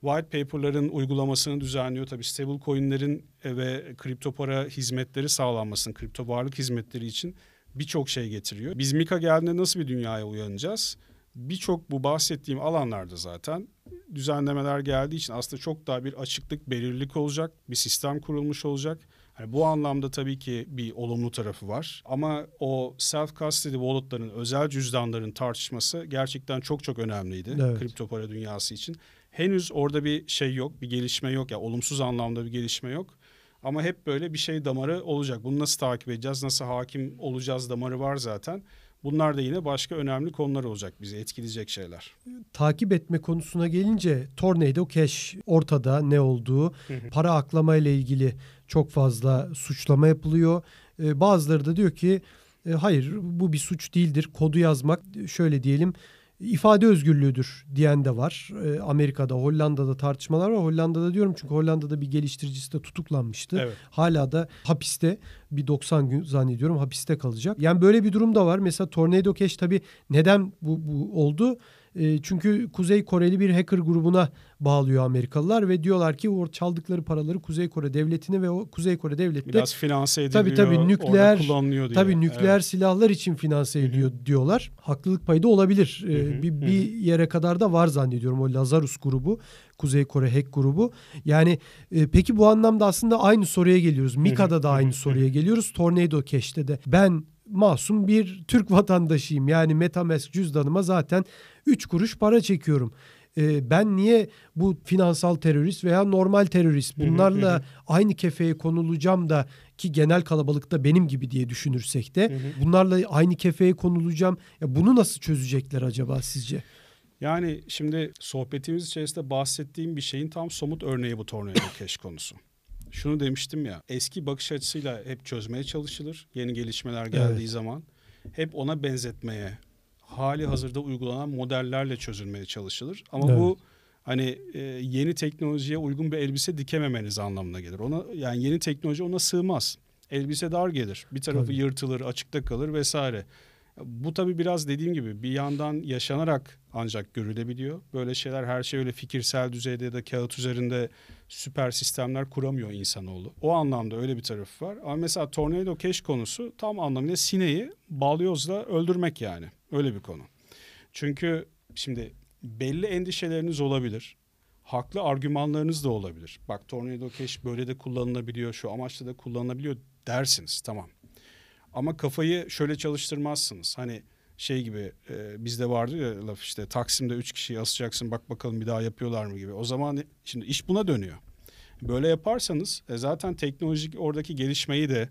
White paper'ların uygulamasını düzenliyor. Tabii stable coin'lerin e, ve kripto para hizmetleri sağlanmasını, kripto varlık hizmetleri için birçok şey getiriyor. Biz Mika geldiğinde nasıl bir dünyaya uyanacağız? Birçok bu bahsettiğim alanlarda zaten düzenlemeler geldiği için aslında çok daha bir açıklık, belirlilik olacak. Bir sistem kurulmuş olacak. Hani bu anlamda tabii ki bir olumlu tarafı var. Ama o self custody wallet'ların, özel cüzdanların tartışması gerçekten çok çok önemliydi Evet. kripto para dünyası için. Henüz orada bir şey yok, bir gelişme yok. Ya olumsuz anlamda bir gelişme yok. Ama hep böyle bir şey damarı olacak. Bunu nasıl takip edeceğiz, nasıl hakim olacağız damarı var zaten. Bunlar da yine başka önemli konular olacak bizi etkileyecek şeyler. Takip etme konusuna gelince Tornado Cash ortada ne olduğu, para aklama ile ilgili çok fazla suçlama yapılıyor. Ee, bazıları da diyor ki e, hayır bu bir suç değildir. Kodu yazmak şöyle diyelim ifade özgürlüğüdür diyen de var. Ee, Amerika'da, Hollanda'da tartışmalar var. Hollanda'da diyorum çünkü Hollanda'da bir geliştiricisi de tutuklanmıştı. Evet. Hala da hapiste bir 90 gün zannediyorum hapiste kalacak. Yani böyle bir durum da var. Mesela Tornado Cash tabii neden bu, bu oldu? E, çünkü Kuzey Koreli bir hacker grubuna bağlıyor Amerikalılar ve diyorlar ki o çaldıkları paraları Kuzey Kore devletine ve o Kuzey Kore devleti de Biraz finanse ediliyor, Tabii, tabii, nükleer- diye. Tabii nükleer Evet. silahlar için finanse ediyor diyorlar. Haklılık payı da olabilir. Ee, Hı hı, bir, bir yere kadar da var zannediyorum o Lazarus grubu, Kuzey Kore hack grubu. Yani e, peki bu anlamda aslında aynı soruya geliyoruz. Mika'da da aynı soruya geliyoruz. Tornado Cash'te de ben masum bir Türk vatandaşıyım. Yani Metamask cüzdanıma zaten 3 kuruş para çekiyorum. Ee, ben niye bu finansal terörist veya normal terörist bunlarla aynı kefeye konulacağım da ki genel kalabalıkta benim gibi diye düşünürsek de bunlarla aynı kefeye konulacağım. Ya bunu nasıl çözecekler acaba sizce? Yani şimdi sohbetimiz içerisinde bahsettiğim bir şeyin tam somut örneği bu tornado cash konusu. Şunu demiştim ya eski bakış açısıyla hep çözmeye çalışılır yeni gelişmeler geldiği evet. zaman. Hep ona benzetmeye hali hazırda uygulanan modellerle çözülmeye çalışılır. Ama evet. bu hani e, yeni teknolojiye uygun bir elbise dikememeniz anlamına gelir. Ona yani yeni teknoloji ona sığmaz. Elbise dar gelir. Bir tarafı tabii. yırtılır, açıkta kalır vesaire. Bu tabii biraz dediğim gibi bir yandan yaşanarak ancak görülebiliyor. Böyle şeyler her şey öyle fikirsel düzeyde ya da kağıt üzerinde süper sistemler kuramıyor insanoğlu. O anlamda öyle bir tarafı var. Ama mesela Tornado Cash konusu tam anlamıyla sineği balyozla öldürmek yani. Öyle bir konu. Çünkü şimdi belli endişeleriniz olabilir. Haklı argümanlarınız da olabilir. Bak Tornado Cash böyle de kullanılabiliyor, şu amaçla da kullanılabiliyor dersiniz. Tamam. Ama kafayı şöyle çalıştırmazsınız. Hani şey gibi e, bizde vardı ya laf işte Taksim'de üç kişiyi asacaksın bak bakalım bir daha yapıyorlar mı gibi. O zaman şimdi iş buna dönüyor. Böyle yaparsanız e, zaten teknolojik oradaki gelişmeyi de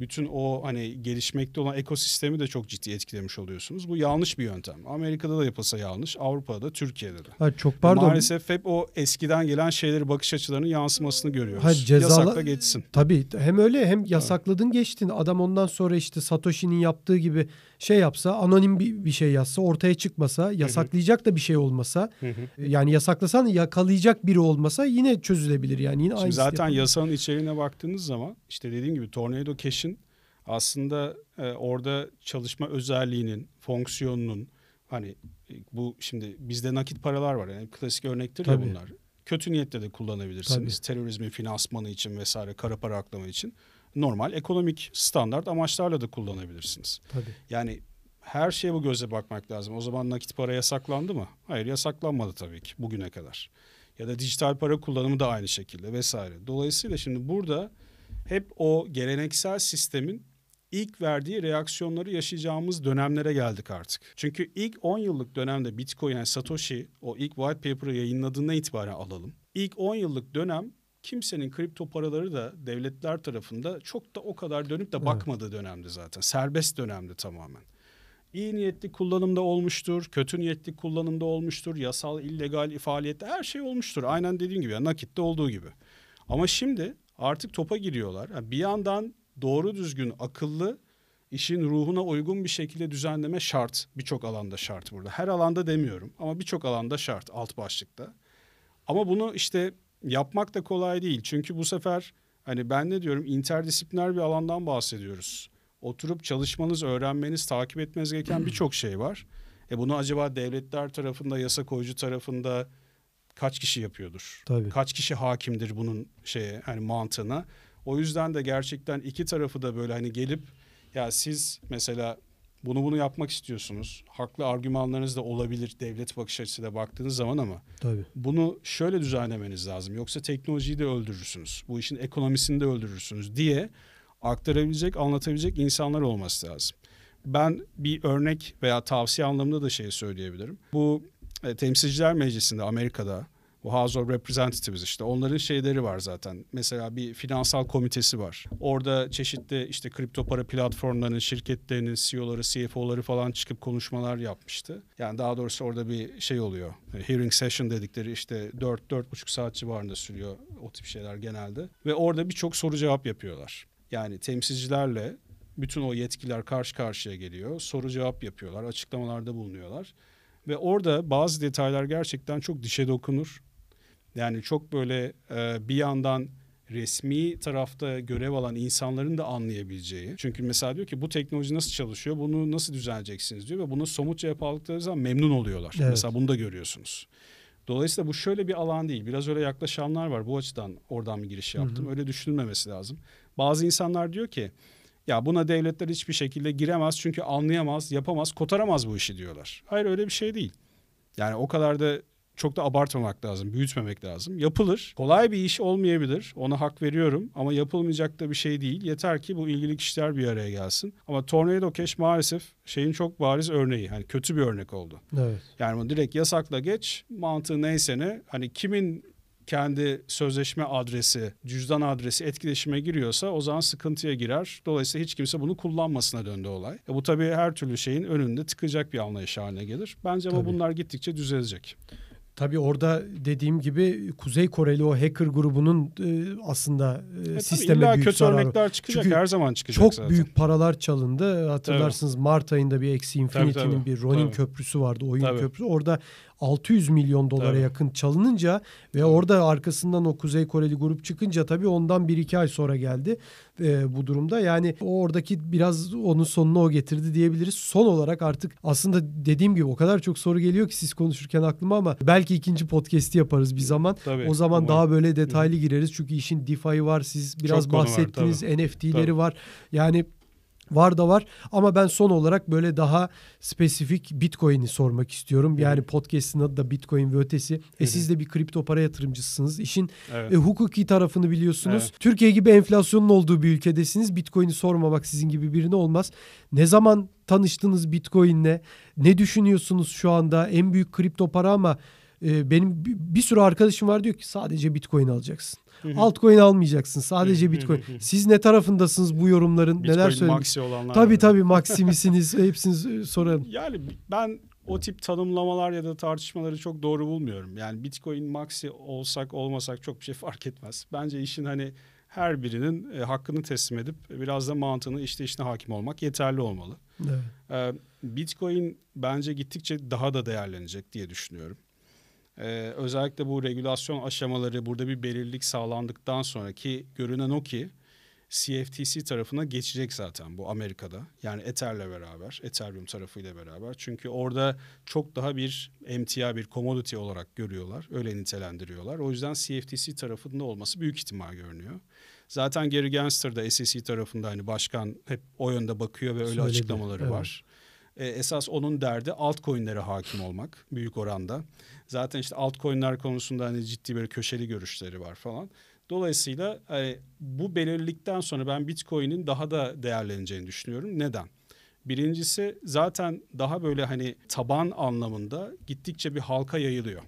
bütün o hani gelişmekte olan ekosistemi de çok ciddi etkilemiş oluyorsunuz. Bu yanlış bir yöntem. Amerika'da da yapılsa yanlış, Avrupa'da da, Türkiye'de de. Hayır, çok pardon. Maalesef hep o eskiden gelen şeyleri, bakış açılarının yansımasını görüyoruz. Hayır, cezala... Yasakla geçsin. Tabii hem öyle hem yasakladın geçtin. Adam ondan sonra işte Satoshi'nin yaptığı gibi şey yapsa, anonim bir, bir şey yazsa, ortaya çıkmasa, yasaklayacak da bir şey olmasa, yani yasaklasan yakalayacak biri olmasa yine çözülebilir yani yine Şimdi zaten yasanın içeriğine baktığınız zaman işte dediğim gibi Tornado Cash'in aslında e, orada çalışma özelliğinin, fonksiyonunun hani e, bu şimdi bizde nakit paralar var yani klasik örnektir Tabii. ya bunlar. Kötü niyetle de kullanabilirsiniz. Tabii. Terörizmin finansmanı için vesaire kara para aklama için. Normal ekonomik standart amaçlarla da kullanabilirsiniz. Tabii. Yani her şeye bu göze bakmak lazım. O zaman nakit para yasaklandı mı? Hayır yasaklanmadı tabii ki bugüne kadar. Ya da dijital para kullanımı da aynı şekilde vesaire. Dolayısıyla şimdi burada hep o geleneksel sistemin ilk verdiği reaksiyonları yaşayacağımız dönemlere geldik artık. Çünkü ilk 10 yıllık dönemde Bitcoin yani Satoshi o ilk white paper'ı yayınladığından itibaren alalım. İlk 10 yıllık dönem kimsenin kripto paraları da devletler tarafında çok da o kadar dönüp de bakmadığı evet. dönemdi zaten. Serbest dönemdi tamamen. İyi niyetli kullanımda olmuştur, kötü niyetli kullanımda olmuştur, yasal, illegal faaliyette her şey olmuştur. Aynen dediğim gibi, yani nakitte olduğu gibi. Ama şimdi artık topa giriyorlar. Yani bir yandan doğru düzgün, akıllı, işin ruhuna uygun bir şekilde düzenleme şart. Birçok alanda şart burada. Her alanda demiyorum ama birçok alanda şart alt başlıkta. Ama bunu işte yapmak da kolay değil. Çünkü bu sefer hani ben ne diyorum interdisipliner bir alandan bahsediyoruz. Oturup çalışmanız, öğrenmeniz, takip etmeniz gereken birçok şey var. E bunu acaba devletler tarafında, yasa koyucu tarafında kaç kişi yapıyordur? Tabii. Kaç kişi hakimdir bunun şeye hani mantığına? O yüzden de gerçekten iki tarafı da böyle hani gelip ya siz mesela bunu bunu yapmak istiyorsunuz. Haklı argümanlarınız da olabilir devlet bakış açısıyla baktığınız zaman ama Tabii. bunu şöyle düzenlemeniz lazım. Yoksa teknolojiyi de öldürürsünüz. Bu işin ekonomisini de öldürürsünüz diye aktarabilecek, anlatabilecek insanlar olması lazım. Ben bir örnek veya tavsiye anlamında da şey söyleyebilirim. Bu e, Temsilciler Meclisi'nde Amerika'da bu House of Representatives işte onların şeyleri var zaten. Mesela bir finansal komitesi var. Orada çeşitli işte kripto para platformlarının, şirketlerinin CEO'ları, CFO'ları falan çıkıp konuşmalar yapmıştı. Yani daha doğrusu orada bir şey oluyor. Hearing session dedikleri işte 4-4,5 saat civarında sürüyor o tip şeyler genelde. Ve orada birçok soru cevap yapıyorlar. Yani temsilcilerle bütün o yetkiler karşı karşıya geliyor. Soru cevap yapıyorlar, açıklamalarda bulunuyorlar. Ve orada bazı detaylar gerçekten çok dişe dokunur yani çok böyle e, bir yandan resmi tarafta görev alan insanların da anlayabileceği. Çünkü mesela diyor ki bu teknoloji nasıl çalışıyor, bunu nasıl düzenleyeceksiniz diyor ve buna somut cevap aldıkları zaman memnun oluyorlar. Evet. Mesela bunu da görüyorsunuz. Dolayısıyla bu şöyle bir alan değil. Biraz öyle yaklaşanlar var. Bu açıdan oradan bir giriş yaptım. Hı hı. Öyle düşünülmemesi lazım. Bazı insanlar diyor ki ya buna devletler hiçbir şekilde giremez çünkü anlayamaz, yapamaz, kotaramaz bu işi diyorlar. Hayır öyle bir şey değil. Yani o kadar da çok da abartmamak lazım, büyütmemek lazım. Yapılır. Kolay bir iş olmayabilir. Ona hak veriyorum ama yapılmayacak da bir şey değil. Yeter ki bu ilgili kişiler bir araya gelsin. Ama Tornado Cash maalesef şeyin çok bariz örneği. Hani kötü bir örnek oldu. Evet. Yani bunu direkt yasakla geç. Mantığı neyse ne. Hani kimin kendi sözleşme adresi, cüzdan adresi etkileşime giriyorsa o zaman sıkıntıya girer. Dolayısıyla hiç kimse bunu kullanmasına döndü olay. E bu tabii her türlü şeyin önünde tıkacak bir anlayış haline gelir. Bence ama Tabii. bunlar gittikçe düzelecek. Tabii orada dediğim gibi Kuzey Koreli o hacker grubunun e, aslında e, E tabii sisteme illa büyük kötü zararı. örnekler çıkacak. Çünkü her zaman çıkacak Çok zaten. büyük paralar çalındı. Hatırlarsınız Mart ayında bir Axie Infinity'nin tabii. bir Ronin Tabii. köprüsü vardı. Oyun Tabii. köprüsü. Orada 600 milyon dolara Tabii. yakın çalınınca ve orada arkasından o Kuzey Koreli grup çıkınca tabii ondan 1-2 ay sonra geldi e, bu durumda. Yani o oradaki biraz onun sonuna o getirdi diyebiliriz. Son olarak artık aslında dediğim gibi o kadar çok soru geliyor ki siz konuşurken aklıma ama belki ikinci podcast'i yaparız bir zaman. Tabii, o zaman umarım. daha böyle detaylı gireriz. Çünkü işin DeFi var. Siz biraz Çok konu var, bahsettiniz. NFT'leri Tabii. var. Yani Var da var ama ben son olarak böyle daha spesifik Bitcoin'i sormak istiyorum. Yani podcast'ın adı da Bitcoin ve ötesi. E siz de bir kripto para yatırımcısınız. İşin Evet. e, hukuki tarafını biliyorsunuz. Evet. Türkiye gibi enflasyonun olduğu bir ülkedesiniz. Bitcoin'i sormamak sizin gibi birine olmaz. Ne zaman tanıştınız Bitcoin'le? Ne düşünüyorsunuz şu anda? En büyük kripto para ama e, benim bir, sürü arkadaşım var diyor ki sadece Bitcoin alacaksın. Altcoin almayacaksın. Sadece Bitcoin. Siz ne tarafındasınız bu yorumların? Bitcoin Neler olanlar Tabii tabii maksimisiniz. Hepsini sorarım. Yani ben o tip tanımlamalar ya da tartışmaları çok doğru bulmuyorum. Yani Bitcoin maxi olsak olmasak çok bir şey fark etmez. Bence işin hani her birinin e, hakkını teslim edip biraz da mantığını işte işine hakim olmak yeterli olmalı. Evet. Ee, Bitcoin bence gittikçe daha da değerlenecek diye düşünüyorum. Ee, özellikle bu regülasyon aşamaları burada bir belirlilik sağlandıktan sonraki görünen o ki CFTC tarafına geçecek zaten bu Amerika'da. Yani Ether'le beraber, Ethereum tarafıyla beraber. Çünkü orada çok daha bir emtia, bir commodity olarak görüyorlar. Öyle nitelendiriyorlar. O yüzden CFTC tarafında olması büyük ihtimal görünüyor. Zaten Gary Gensler da SEC tarafında hani başkan hep o yönde bakıyor ve öyle Söyledi, açıklamaları evet. var. E, esas onun derdi altcoin'lere hakim olmak büyük oranda. Zaten işte altcoin'ler konusunda hani ciddi bir köşeli görüşleri var falan. Dolayısıyla hani bu belirlilikten sonra ben Bitcoin'in daha da değerleneceğini düşünüyorum. Neden? Birincisi zaten daha böyle hani taban anlamında gittikçe bir halka yayılıyor.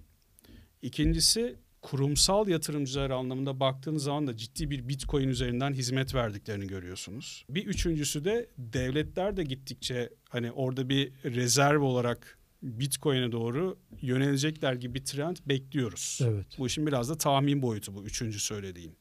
İkincisi kurumsal yatırımcılar anlamında baktığınız zaman da ciddi bir Bitcoin üzerinden hizmet verdiklerini görüyorsunuz. Bir üçüncüsü de devletler de gittikçe hani orada bir rezerv olarak Bitcoin'e doğru yönelecekler gibi bir trend bekliyoruz. Evet. Bu işin biraz da tahmin boyutu bu üçüncü söylediğim.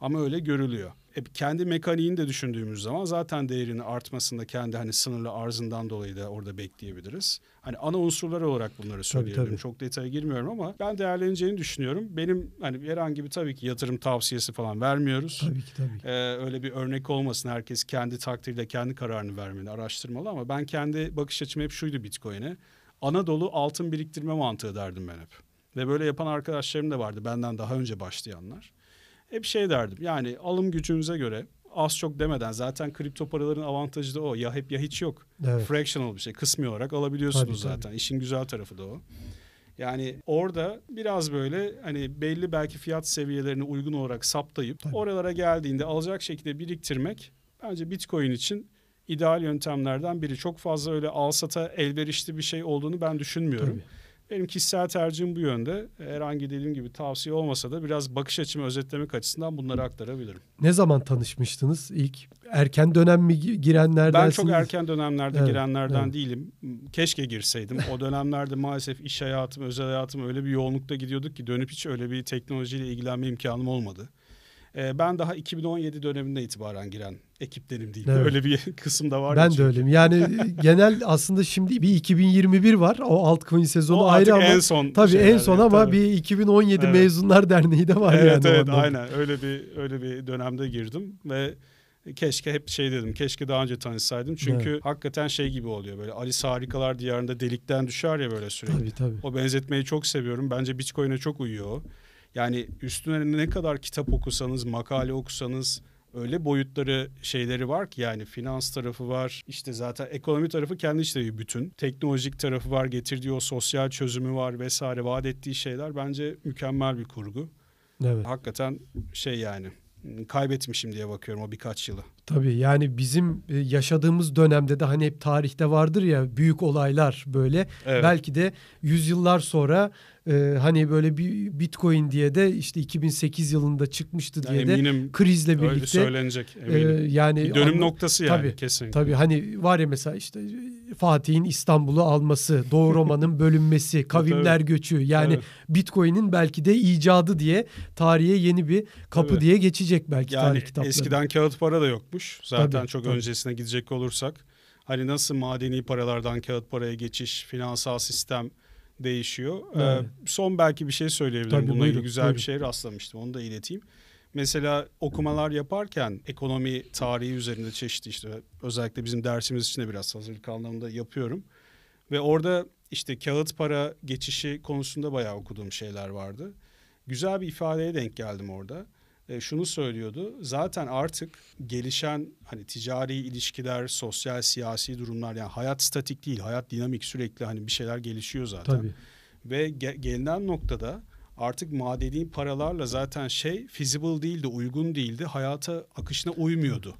Ama öyle görülüyor. E, kendi mekaniğini de düşündüğümüz zaman zaten değerinin artmasında kendi hani sınırlı arzından dolayı da orada bekleyebiliriz. Hani ana unsurlar olarak bunları söyleyebilirim. tabii. Çok detaya girmiyorum ama ben değerleneceğini düşünüyorum. Benim hani herhangi bir tabii ki yatırım tavsiyesi falan vermiyoruz. Tabii ki tabii. ki. Ee, öyle bir örnek olmasın. Herkes kendi takdirde kendi kararını vermeli, araştırmalı ama ben kendi bakış açım hep şuydu Bitcoin'e. Anadolu altın biriktirme mantığı derdim ben hep. Ve böyle yapan arkadaşlarım da vardı benden daha önce başlayanlar. Hep şey derdim yani alım gücünüze göre az çok demeden zaten kripto paraların avantajı da o. Ya hep ya hiç yok. Evet. Fractional bir şey kısmi olarak alabiliyorsunuz Tabii, tabii. zaten. İşin güzel tarafı da o. Yani orada biraz böyle hani belli belki fiyat seviyelerine uygun olarak saptayıp Tabii. oralara geldiğinde alacak şekilde biriktirmek bence Bitcoin için ideal yöntemlerden biri. Çok fazla öyle alsata elverişli bir şey olduğunu ben düşünmüyorum. Tabii. Benim kişisel tercihim bu yönde. Herhangi dediğim gibi tavsiye olmasa da biraz bakış açımı özetlemek açısından bunları aktarabilirim. Ne zaman tanışmıştınız ilk? Erken dönem mi gi- girenlerdensiniz? Ben çok erken dönemlerde Evet, girenlerden evet. değilim. Keşke girseydim. O dönemlerde maalesef iş hayatım, özel hayatım öyle bir yoğunlukta gidiyorduk ki dönüp hiç öyle bir teknolojiyle ilgilenme imkanım olmadı. Ee, ben daha 2017 döneminde itibaren giren ekiplerim değil. Evet. Öyle bir kısım da var. Ben de çünkü. öyleyim. Yani genel aslında şimdi bir 2021 var. O altcoin sezonu O ayrı ama en son tabii en son yani, ama tabii. bir 2017 Evet. mezunlar derneği de var evet yani. evet anlamda. aynen öyle bir öyle bir dönemde girdim ve keşke hep şey dedim keşke daha önce tanışsaydım çünkü hakikaten şey gibi oluyor böyle Alice Harikalar Diyarında delikten düşer ya böyle sürekli. Tabii tabii. O benzetmeyi çok seviyorum. Bence Bitcoin'e çok uyuyor. Yani üstüne ne kadar kitap okusanız, makale okusanız, öyle boyutları şeyleri var ki yani finans tarafı var. İşte zaten ekonomi tarafı kendi içinde bütün. Teknolojik tarafı var, getirdiği o sosyal çözümü var vesaire vaat ettiği şeyler bence mükemmel bir kurgu. Evet. Hakikaten şey yani kaybetmişim diye bakıyorum o birkaç yılı. Tabii yani bizim e, yaşadığımız dönemde de hani hep tarihte vardır ya büyük olaylar böyle. Evet. Belki de yüzyıllar sonra e, hani böyle bir Bitcoin diye de işte 2008 yılında çıkmıştı diye yani de krizle birlikte. Öyle söylenecek eminim. E, yani bir dönüm noktası yani tabii, kesinlikle. Tabii hani var ya mesela işte Fatih'in İstanbul'u alması, Doğu Roma'nın bölünmesi, kavimler göçü yani evet. Bitcoin'in belki de icadı diye tarihe yeni bir kapı tabii. diye geçecek belki yani tarih kitapları. Eskiden kağıt para da yokmuş. Zaten tabii, çok tabii. öncesine gidecek olursak. Hani nasıl madeni paralardan kağıt paraya geçiş, finansal sistem değişiyor. Evet. Ee, son belki bir şey söyleyebilirim. Tabii, Bununla ilgili güzel buyurun. bir şey rastlamıştım. Onu da ileteyim. Mesela okumalar yaparken ekonomi tarihi üzerinde çeşitli işte özellikle bizim dersimiz için de biraz hazırlık anlamında yapıyorum. Ve orada işte kağıt para geçişi konusunda bayağı okuduğum şeyler vardı. Güzel bir ifadeye denk geldim orada. E, şunu söylüyordu. Zaten artık gelişen hani ticari ilişkiler, sosyal siyasi durumlar yani hayat statik değil, hayat dinamik sürekli hani bir şeyler gelişiyor zaten. Tabii. Ve ge- gelinen noktada artık madeni paralarla zaten şey feasible değildi, uygun değildi. Hayata akışına uymuyordu.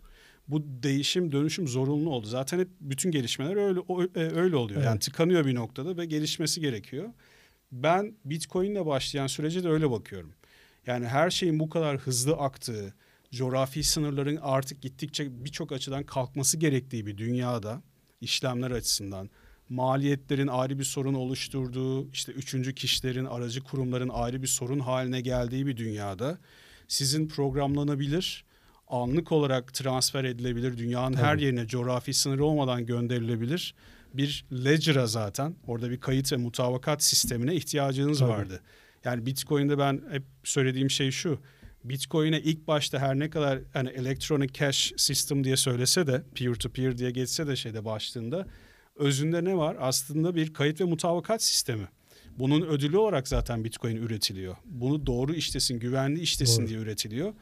Bu değişim, dönüşüm zorunlu oldu. Zaten hep bütün gelişmeler öyle e, öyle oluyor. Evet. Yani tıkanıyor bir noktada ve gelişmesi gerekiyor. Ben Bitcoin'le başlayan sürece de öyle bakıyorum. Yani her şeyin bu kadar hızlı aktığı, coğrafi sınırların artık gittikçe birçok açıdan kalkması gerektiği bir dünyada işlemler açısından maliyetlerin ayrı bir sorun oluşturduğu, işte üçüncü kişilerin, aracı kurumların ayrı bir sorun haline geldiği bir dünyada sizin programlanabilir, anlık olarak transfer edilebilir, dünyanın Tabii. her yerine coğrafi sınırı olmadan gönderilebilir bir ledger'a zaten orada bir kayıt ve mutabakat sistemine ihtiyacınız Tabii. vardı. Yani Bitcoin'de ben hep söylediğim şey şu. Bitcoin'e ilk başta her ne kadar hani electronic cash system diye söylese de peer to peer diye geçse de şeyde başlığında özünde ne var? Aslında bir kayıt ve mutabakat sistemi. Bunun ödülü olarak zaten Bitcoin üretiliyor. Bunu doğru işlesin, güvenli işlesin doğru. diye üretiliyor.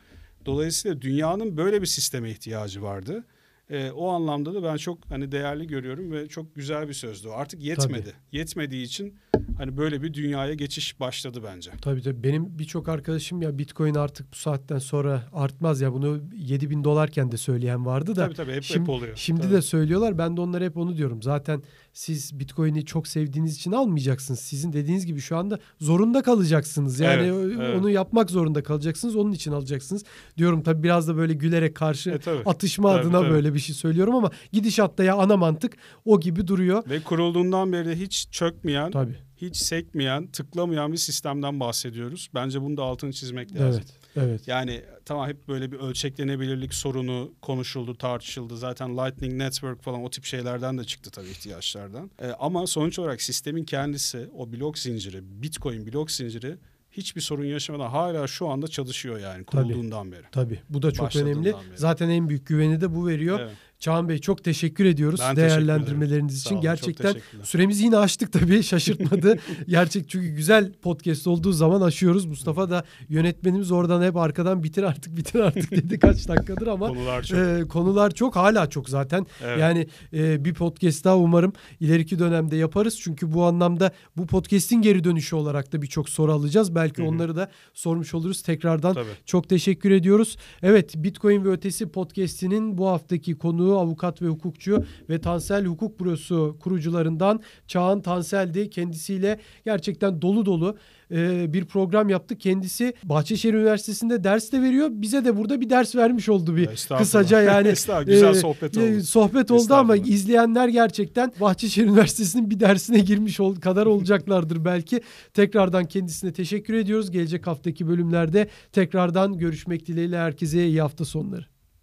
Dolayısıyla dünyanın böyle bir sisteme ihtiyacı vardı. E, o anlamda da ben çok hani değerli görüyorum ve çok güzel bir sözdü. Artık yetmedi. Tabii. Yetmediği için hani böyle bir dünyaya geçiş başladı bence. Tabii tabii. Benim birçok arkadaşım ya Bitcoin artık bu saatten sonra artmaz ya bunu 7 bin dolarken de söyleyen vardı da. Tabii tabii hep, şimdi, hep oluyor. Şimdi tabii. de söylüyorlar. Ben de onlara hep onu diyorum. Zaten siz Bitcoin'i çok sevdiğiniz için almayacaksınız. Sizin dediğiniz gibi şu anda zorunda kalacaksınız. Yani evet, evet. onu yapmak zorunda kalacaksınız. Onun için alacaksınız. Diyorum tabii biraz da böyle gülerek karşı e, tabii. atışma tabii, adına tabii. böyle bir şey söylüyorum ama gidişatta ya ana mantık o gibi duruyor. Ve kurulduğundan beri hiç çökmeyen tabii hiç sekmeyen, tıklamayan bir sistemden bahsediyoruz. Bence bunu da altını çizmek lazım. Evet, evet. Yani tamam hep böyle bir ölçeklenebilirlik sorunu konuşuldu, tartışıldı. Zaten Lightning Network falan o tip şeylerden de çıktı tabii ihtiyaçlardan. Ee, ama sonuç olarak sistemin kendisi, o blok zinciri, Bitcoin blok zinciri hiçbir sorun yaşamadan hala şu anda çalışıyor yani kurulduğundan tabii, beri. Tabii. Bu da çok önemli. Beri. Zaten en büyük güveni de bu veriyor. Evet. Çağan Bey çok teşekkür ediyoruz ben değerlendirmeleriniz teşekkür için. Olun, Gerçekten süremizi yine aştık tabii şaşırtmadı. Gerçek çünkü güzel podcast olduğu zaman aşıyoruz. Mustafa da yönetmenimiz oradan hep arkadan bitir artık bitir artık dedi kaç dakikadır ama konular çok. E, konular çok hala çok zaten. Evet. Yani e, bir podcast daha umarım ileriki dönemde yaparız. Çünkü bu anlamda bu podcast'in geri dönüşü olarak da birçok soru alacağız. Belki Hı-hı. onları da sormuş oluruz. Tekrardan tabii. çok teşekkür ediyoruz. Evet Bitcoin ve Ötesi podcast'inin bu haftaki konuğu konuğu avukat ve hukukçu ve Tansel Hukuk Bürosu kurucularından Çağan Tansel'di. Kendisiyle gerçekten dolu dolu e, bir program yaptık. Kendisi Bahçeşehir Üniversitesi'nde ders de veriyor. Bize de burada bir ders vermiş oldu bir kısaca yani. Güzel e, sohbet oldu. E, sohbet oldu ama izleyenler gerçekten Bahçeşehir Üniversitesi'nin bir dersine girmiş ol, kadar olacaklardır belki. Tekrardan kendisine teşekkür ediyoruz. Gelecek haftaki bölümlerde tekrardan görüşmek dileğiyle herkese iyi hafta sonları.